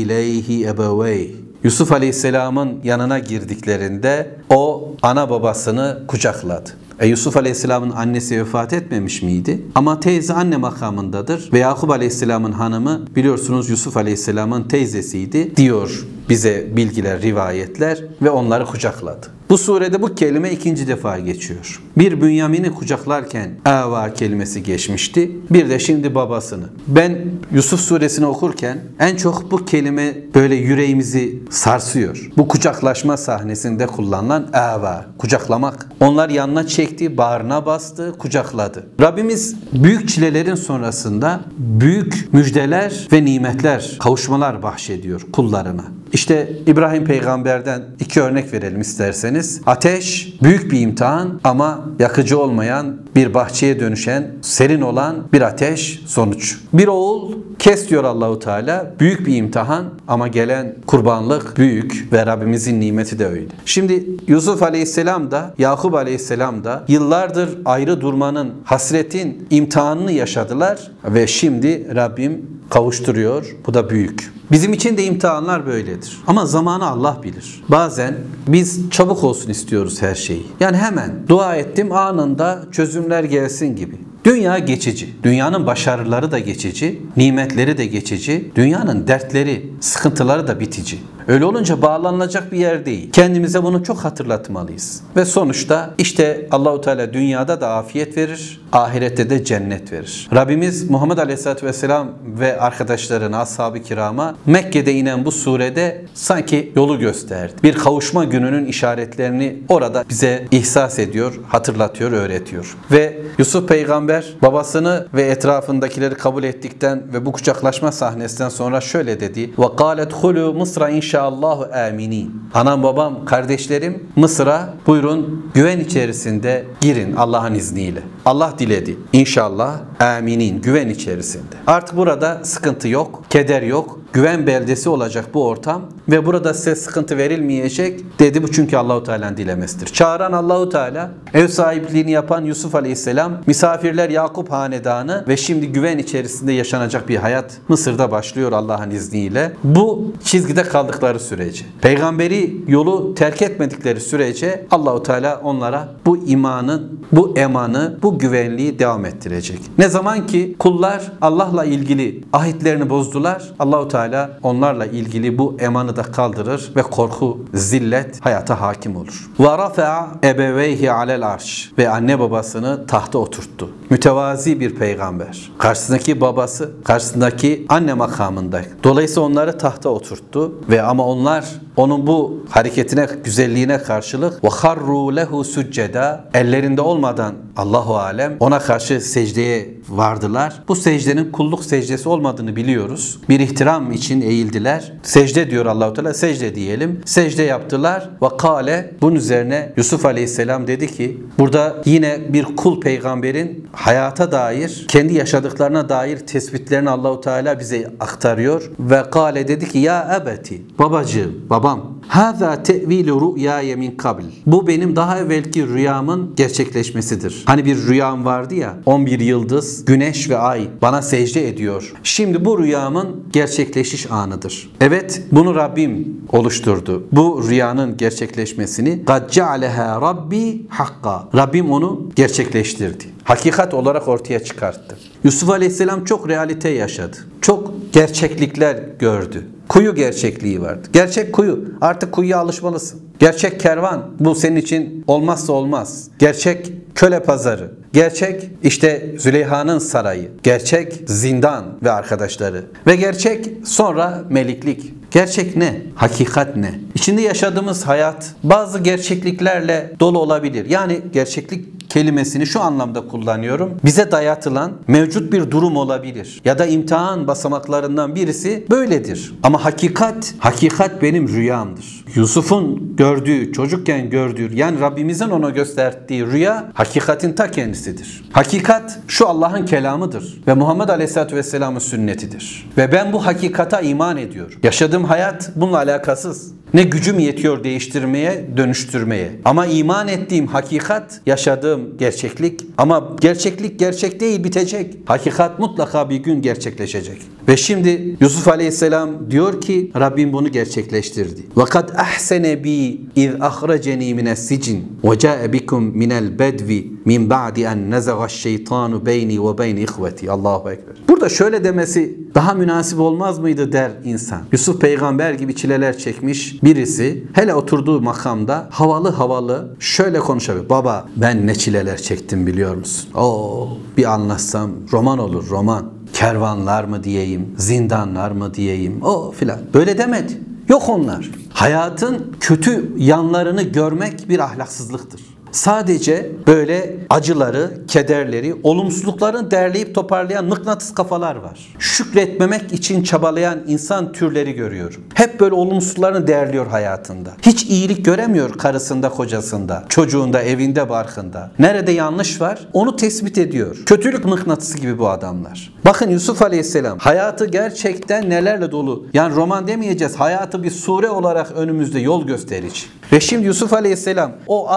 S1: إِلَيْهِ أَبَوَيْهِ Yusuf Aleyhisselam'ın yanına girdiklerinde o ana babasını kucakladı. E Yusuf Aleyhisselam'ın annesi vefat etmemiş miydi? Ama teyze anne makamındadır ve Yakup Aleyhisselam'ın hanımı biliyorsunuz Yusuf Aleyhisselam'ın teyzesiydi diyor bize bilgiler, rivayetler ve onları kucakladı. Bu surede bu kelime ikinci defa geçiyor. Bir Bünyamin'i kucaklarken ava kelimesi geçmişti. Bir de şimdi babasını. Ben Yusuf suresini okurken en çok bu kelime böyle yüreğimizi sarsıyor. Bu kucaklaşma sahnesinde kullanılan ava, kucaklamak. Onlar yanına çekti, bağrına bastı, kucakladı. Rabbimiz büyük çilelerin sonrasında büyük müjdeler ve nimetler, kavuşmalar bahşediyor kullarına. İşte İbrahim peygamberden iki örnek verelim isterseniz. Ateş büyük bir imtihan ama yakıcı olmayan bir bahçeye dönüşen, serin olan bir ateş sonuç. Bir oğul kes diyor Allahu Teala. Büyük bir imtihan ama gelen kurbanlık büyük ve Rabbimizin nimeti de öyle. Şimdi Yusuf Aleyhisselam da Yakup Aleyhisselam da yıllardır ayrı durmanın, hasretin imtihanını yaşadılar ve şimdi Rabbim kavuşturuyor. Bu da büyük. Bizim için de imtihanlar böyledir. Ama zamanı Allah bilir. Bazen biz çabuk olsun istiyoruz her şeyi. Yani hemen dua ettim anında çözümler gelsin gibi. Dünya geçici. Dünyanın başarıları da geçici, nimetleri de geçici, dünyanın dertleri, sıkıntıları da bitici. Öyle olunca bağlanılacak bir yer değil. Kendimize bunu çok hatırlatmalıyız. Ve sonuçta işte Allahu Teala dünyada da afiyet verir, ahirette de cennet verir. Rabbimiz Muhammed Aleyhisselatü Vesselam ve arkadaşlarına, ashab-ı kirama Mekke'de inen bu surede sanki yolu gösterdi. Bir kavuşma gününün işaretlerini orada bize ihsas ediyor, hatırlatıyor, öğretiyor. Ve Yusuf peygamber babasını ve etrafındakileri kabul ettikten ve bu kucaklaşma sahnesinden sonra şöyle dedi. Ve قَالَتْ خُلُوا Mısra inşaallahu aminin. Anam babam, kardeşlerim Mısır'a buyurun güven içerisinde girin Allah'ın izniyle. Allah diledi. İnşallah aminin güven içerisinde. Artık burada sıkıntı yok, keder yok. Güven beldesi olacak bu ortam ve burada size sıkıntı verilmeyecek dedi bu çünkü Allahu Teala'nın dilemesidir. Çağıran Allahu Teala, ev sahipliğini yapan Yusuf Aleyhisselam, misafirler Yakup hanedanı ve şimdi güven içerisinde yaşanacak bir hayat Mısır'da başlıyor Allah'ın izniyle. Bu çizgide kaldıkları sürece, peygamberi yolu terk etmedikleri sürece Allahu Teala onlara bu imanın, bu emanı, bu güvenliği devam ettirecek. Ne zaman ki kullar Allah'la ilgili ahitlerini bozdular, Allahu Teala onlarla ilgili bu emanı da kaldırır ve korku, zillet hayata hakim olur. Rafa'a ebeveyhi alel arş ve anne babasını tahta oturttu. Mütevazi bir peygamber. Karşısındaki babası, karşısındaki anne makamında. Dolayısıyla onları tahta oturttu ve ama onlar onun bu hareketine, güzelliğine karşılık ve harru lehu succeda ellerinde olmadan Allahu alem ona karşı secdeye vardılar. Bu secdenin kulluk secdesi olmadığını biliyoruz. Bir ihtiram için eğildiler. Secde diyor Allahu Teala. Secde diyelim. Secde yaptılar ve kale bunun üzerine Yusuf Aleyhisselam dedi ki burada yine bir kul peygamberin hayata dair kendi yaşadıklarına dair tespitlerini Allahu Teala bize aktarıyor ve kale dedi ki ya ebeti babacığım babam Hâzâ te'vîlü rü'yâye min kabl. Bu benim daha evvelki rüyamın gerçekleşmesidir. Hani bir rüyam vardı ya 11 yıldız, güneş ve ay bana secde ediyor. Şimdi bu rüyamın gerçekleşiş anıdır. Evet bunu Rabbim oluşturdu. Bu rüyanın gerçekleşmesini قَدْ جَعَلَهَا Rabbi hakka. Rabbim onu gerçekleştirdi. Hakikat olarak ortaya çıkarttı. Yusuf Aleyhisselam çok realite yaşadı. Çok gerçeklikler gördü. Kuyu gerçekliği vardı. Gerçek kuyu. Artık kuyuya alışmalısın. Gerçek kervan. Bu senin için olmazsa olmaz. Gerçek köle pazarı. Gerçek işte Züleyha'nın sarayı. Gerçek zindan ve arkadaşları. Ve gerçek sonra meliklik. Gerçek ne? Hakikat ne? İçinde yaşadığımız hayat bazı gerçekliklerle dolu olabilir. Yani gerçeklik kelimesini şu anlamda kullanıyorum. Bize dayatılan mevcut bir durum olabilir. Ya da imtihan basamaklarından birisi böyledir. Ama hakikat, hakikat benim rüyamdır. Yusuf'un gördüğü, çocukken gördüğü yani Rabbimizin ona gösterdiği rüya hakikatin ta kendisidir. Hakikat şu Allah'ın kelamıdır ve Muhammed Aleyhisselatü Vesselam'ın sünnetidir. Ve ben bu hakikata iman ediyorum. Yaşadığım hayat bununla alakasız Ne gücüm yetiyor değiştirmeye, dönüştürmeye. Ama iman ettiğim hakikat, yaşadığım gerçeklik. Ama gerçeklik gerçek değil, bitecek. Hakikat mutlaka bir gün gerçekleşecek. Ve şimdi Yusuf Aleyhisselam diyor ki Rabbim bunu gerçekleştirdi. وَقَدْ أَحْسَنَ بِي اِذْ أَخْرَجَنِي مِنَ السِّجِنِ وَجَاءَ بِكُمْ مِنَ الْبَدْوِ مِنْ بَعْدِ أَنْ نَزَغَ الشَّيْطَانُ بَيْنِي وَبَيْنِ إِخْوَتِي Allahu Ekber. Burada şöyle demesi daha münasip olmaz mıydı der insan. Yusuf peygamber gibi çileler çekmiş birisi hele oturduğu makamda havalı havalı şöyle konuşabilir. Baba ben ne çileler çektim biliyor musun? Oo bir anlatsam roman olur roman. Kervanlar mı diyeyim, zindanlar mı diyeyim, o filan. Böyle demedi. Yok onlar. Hayatın kötü yanlarını görmek bir ahlaksızlıktır. Sadece böyle acıları, kederleri, olumsuzluklarını derleyip toparlayan mıknatıs kafalar var. Şükretmemek için çabalayan insan türleri görüyorum. Hep böyle olumsuzlarını değerliyor hayatında. Hiç iyilik göremiyor karısında, kocasında, çocuğunda, evinde, barkında. Nerede yanlış var onu tespit ediyor. Kötülük mıknatısı gibi bu adamlar. Bakın Yusuf Aleyhisselam hayatı gerçekten nelerle dolu. Yani roman demeyeceğiz. Hayatı bir sure olarak önümüzde yol gösterici. Ve şimdi Yusuf Aleyhisselam o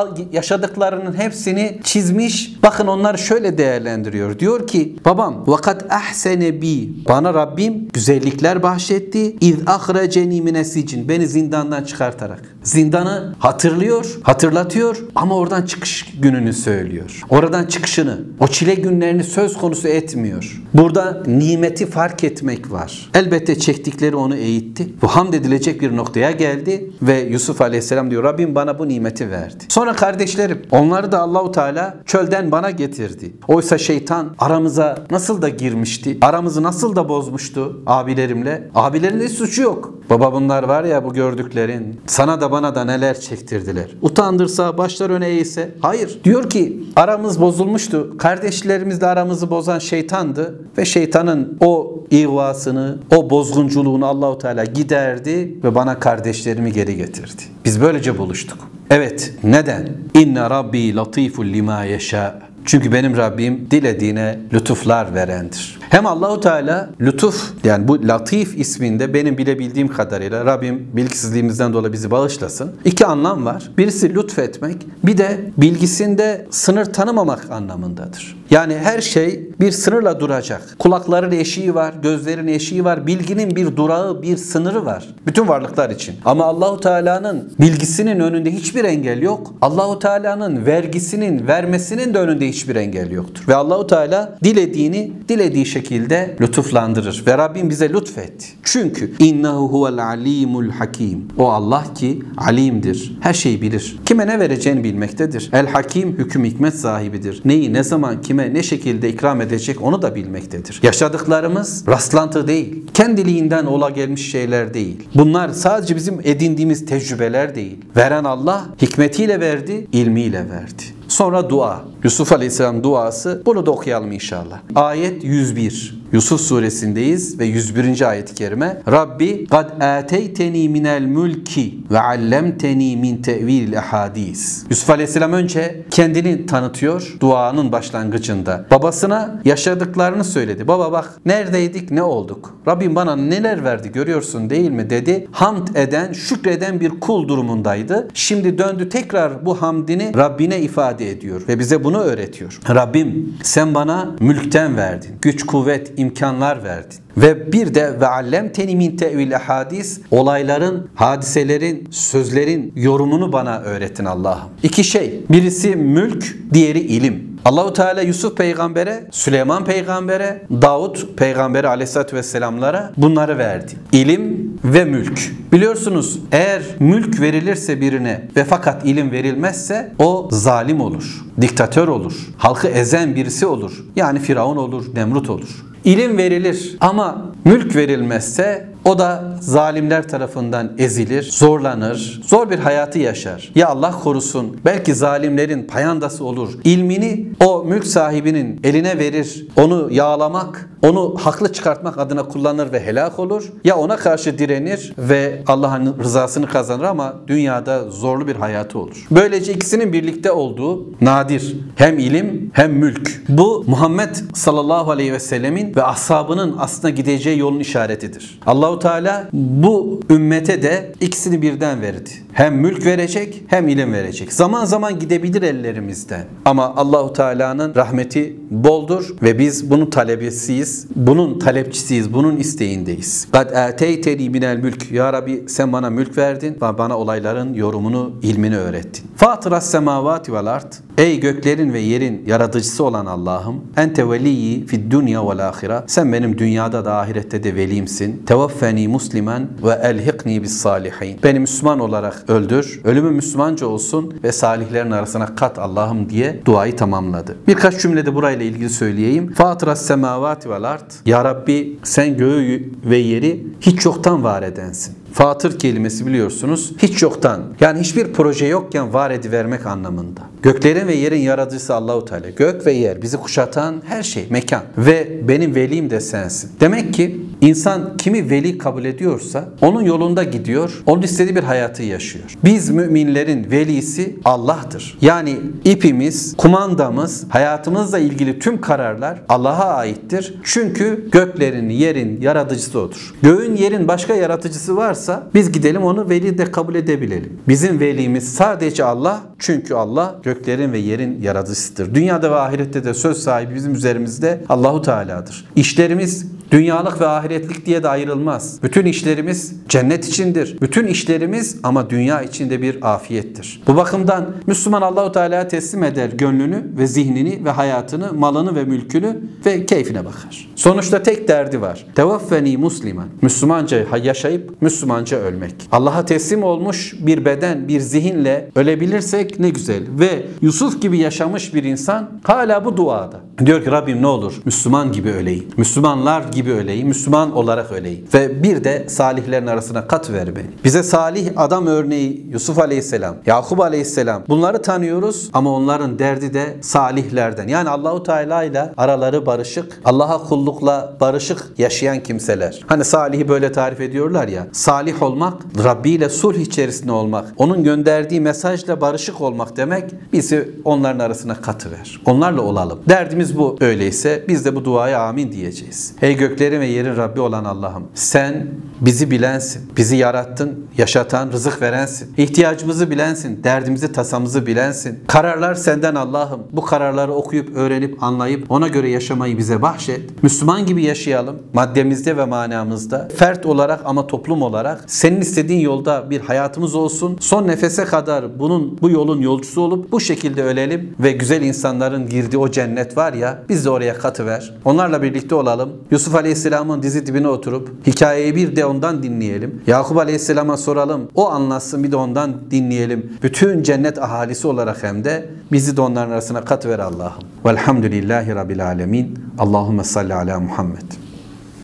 S1: yaşadıklarının hepsini çizmiş. Bakın onları şöyle değerlendiriyor. Diyor ki babam vakat ahsene bi bana Rabbim güzellikler bahşetti. İz ahreceni mine sicin beni zindandan çıkartarak. Zindanı hatırlıyor, hatırlatıyor ama oradan çıkış gününü söylüyor. Oradan çıkışını, o çile günlerini söz konusu etmiyor. Burada nimeti fark etmek var. Elbette çektikleri onu eğitti. Bu hamd edilecek bir noktaya geldi ve Yusuf Aleyhisselam diyor Rabbim bana bu nimeti verdi. Sonra kardeşlerim onları da Allahu Teala çölden bana getirdi. Oysa şeytan aramıza nasıl da girmişti? Aramızı nasıl da bozmuştu abilerimle? Abilerin de suçu yok. Baba bunlar var ya bu gördüklerin sana da bana da neler çektirdiler. Utandırsa başlar öne eğse. Hayır. Diyor ki aramız bozulmuştu. Kardeşlerimizle aramızı bozan şeytandı ve şeytanın o ihvasını, o bozgunculuğunu Allahu Teala giderdi ve bana kardeşlerimi geri getirdi. Biz böylece buluştuk. Evet, neden? İnne Rabbi latiful lima yeşâ. Çünkü benim Rabbim dilediğine lütuflar verendir. Hem Allahu Teala lütuf yani bu Latif isminde benim bilebildiğim kadarıyla Rabbim bilgisizliğimizden dolayı bizi bağışlasın. İki anlam var. Birisi lütfetmek, bir de bilgisinde sınır tanımamak anlamındadır. Yani her şey bir sınırla duracak. Kulakların eşiği var, gözlerin eşiği var, bilginin bir durağı, bir sınırı var. Bütün varlıklar için. Ama Allahu Teala'nın bilgisinin önünde hiçbir engel yok. Allahu Teala'nın vergisinin, vermesinin de önünde hiçbir engel yoktur. Ve Allahu Teala dilediğini dilediği şekilde lütuflandırır. Ve Rabbim bize lütfetti. Çünkü innehu huvel alimul hakim. O Allah ki alimdir. Her şeyi bilir. Kime ne vereceğini bilmektedir. El hakim hüküm hikmet sahibidir. Neyi ne zaman kime ne şekilde ikram edecek onu da bilmektedir. Yaşadıklarımız rastlantı değil. Kendiliğinden ola gelmiş şeyler değil. Bunlar sadece bizim edindiğimiz tecrübeler değil. Veren Allah hikmetiyle verdi, ilmiyle verdi. Sonra dua. Yusuf Aleyhisselam duası. Bunu da okuyalım inşallah. Ayet 101. Yusuf suresindeyiz ve 101. ayet-i kerime. Rabbi kad ateyteni minel mülki ve allemteni min tevilil ahadis. Yusuf Aleyhisselam önce kendini tanıtıyor duanın başlangıcında. Babasına yaşadıklarını söyledi. Baba bak neredeydik ne olduk? Rabbim bana neler verdi görüyorsun değil mi dedi. Hamd eden, şükreden bir kul durumundaydı. Şimdi döndü tekrar bu hamdini Rabbine ifade ediyor ve bize bunu öğretiyor. Rabbim sen bana mülkten verdin. Güç, kuvvet, imkanlar verdin. Ve bir de ve allemteni min tevil hadis olayların, hadiselerin, sözlerin yorumunu bana öğretin Allah'ım. İki şey. Birisi mülk, diğeri ilim. Allahu Teala Yusuf peygambere, Süleyman peygambere, Davut peygambere aleyhissalatü vesselamlara bunları verdi. İlim ve mülk. Biliyorsunuz eğer mülk verilirse birine ve fakat ilim verilmezse o zalim olur, diktatör olur, halkı ezen birisi olur. Yani Firavun olur, Nemrut olur. İlim verilir ama mülk verilmezse o da zalimler tarafından ezilir, zorlanır, zor bir hayatı yaşar. Ya Allah korusun belki zalimlerin payandası olur. İlmini o mülk sahibinin eline verir. Onu yağlamak, onu haklı çıkartmak adına kullanır ve helak olur. Ya ona karşı direnir ve Allah'ın rızasını kazanır ama dünyada zorlu bir hayatı olur. Böylece ikisinin birlikte olduğu nadir. Hem ilim hem mülk. Bu Muhammed sallallahu aleyhi ve sellemin ve ashabının aslında gideceği yolun işaretidir. Allahu Teala bu ümmete de ikisini birden verdi. Hem mülk verecek hem ilim verecek. Zaman zaman gidebilir ellerimizden. Ama Allahu Teala'nın rahmeti boldur ve biz bunun talebesiyiz. Bunun talepçisiyiz. Bunun isteğindeyiz. Kad ateyteni minel mülk. Ya Rabbi sen bana mülk verdin ve bana olayların yorumunu, ilmini öğrettin. Fatıras semavati vel ard. Ey göklerin ve yerin yaratıcısı olan Allah'ım. Ente veliyyi fid dünya vel ahire. Sen benim dünyada da ahirette de velimsin. Tevaffeni muslimen ve elhiqni bis salihin. Beni Müslüman olarak öldür. Ölümü Müslümanca olsun ve salihlerin arasına kat Allah'ım diye duayı tamamladı. Birkaç cümlede burayla ilgili söyleyeyim. Fatıras semavati vel ard. Ya Rabbi sen göğü ve yeri hiç yoktan var edensin. Fatır kelimesi biliyorsunuz hiç yoktan yani hiçbir proje yokken var edivermek anlamında. Göklerin ve yerin yaratıcısı Allahu Teala. Gök ve yer bizi kuşatan her şey, mekan ve benim velim de sensin. Demek ki insan kimi veli kabul ediyorsa onun yolunda gidiyor, onun istediği bir hayatı yaşıyor. Biz müminlerin velisi Allah'tır. Yani ipimiz, kumandamız, hayatımızla ilgili tüm kararlar Allah'a aittir. Çünkü göklerin, yerin yaratıcısı odur. Göğün, yerin başka yaratıcısı varsa biz gidelim onu veli de kabul edebilelim. Bizim velimiz sadece Allah Çünkü Allah göklerin ve yerin yaratıcısıdır. Dünyada ve ahirette de söz sahibi bizim üzerimizde Allahu Teala'dır. İşlerimiz dünyalık ve ahiretlik diye de ayrılmaz. Bütün işlerimiz cennet içindir. Bütün işlerimiz ama dünya içinde bir afiyettir. Bu bakımdan Müslüman Allahu Teala'ya teslim eder gönlünü ve zihnini ve hayatını, malını ve mülkünü ve keyfine bakar. Sonuçta tek derdi var. Tevaffeni musliman. Müslümanca yaşayıp Müslümanca ölmek. Allah'a teslim olmuş bir beden, bir zihinle ölebilirsek ne güzel. Ve Yusuf gibi yaşamış bir insan hala bu duada. Diyor ki Rabbim ne olur Müslüman gibi öleyim. Müslümanlar gibi öleyim. Müslüman olarak öleyim. Ve bir de salihlerin arasına kat ver beni. Bize salih adam örneği Yusuf Aleyhisselam, Yakup Aleyhisselam bunları tanıyoruz ama onların derdi de salihlerden. Yani Allahu Teala ile araları barışık, Allah'a kullukla barışık yaşayan kimseler. Hani salihi böyle tarif ediyorlar ya. Salih olmak, Rabbi ile sulh içerisinde olmak, onun gönderdiği mesajla barışık olmak demek bizi onların arasına katıver. Onlarla olalım. Derdimiz bu öyleyse biz de bu duaya amin diyeceğiz. Ey göklerin ve yerin Rabbi olan Allah'ım sen bizi bilensin. Bizi yarattın, yaşatan, rızık verensin. İhtiyacımızı bilensin, derdimizi, tasamızı bilensin. Kararlar senden Allah'ım. Bu kararları okuyup, öğrenip, anlayıp ona göre yaşamayı bize bahşet. Müslüman gibi yaşayalım. Maddemizde ve manamızda. Fert olarak ama toplum olarak senin istediğin yolda bir hayatımız olsun. Son nefese kadar bunun bu yolun yolcusu olup bu şekilde ölelim ve güzel insanların girdiği o cennet var ya biz de oraya katıver. Onlarla birlikte olalım. Yusuf Aleyhisselam'ın dizi dibine oturup hikayeyi bir de ondan dinleyelim. Yakup Aleyhisselam'a soralım. O anlatsın bir de ondan dinleyelim. Bütün cennet ahalisi olarak hem de bizi de onların arasına katıver Allah'ım. Velhamdülillahi Rabbil Alemin. Allahümme salli ala Muhammed.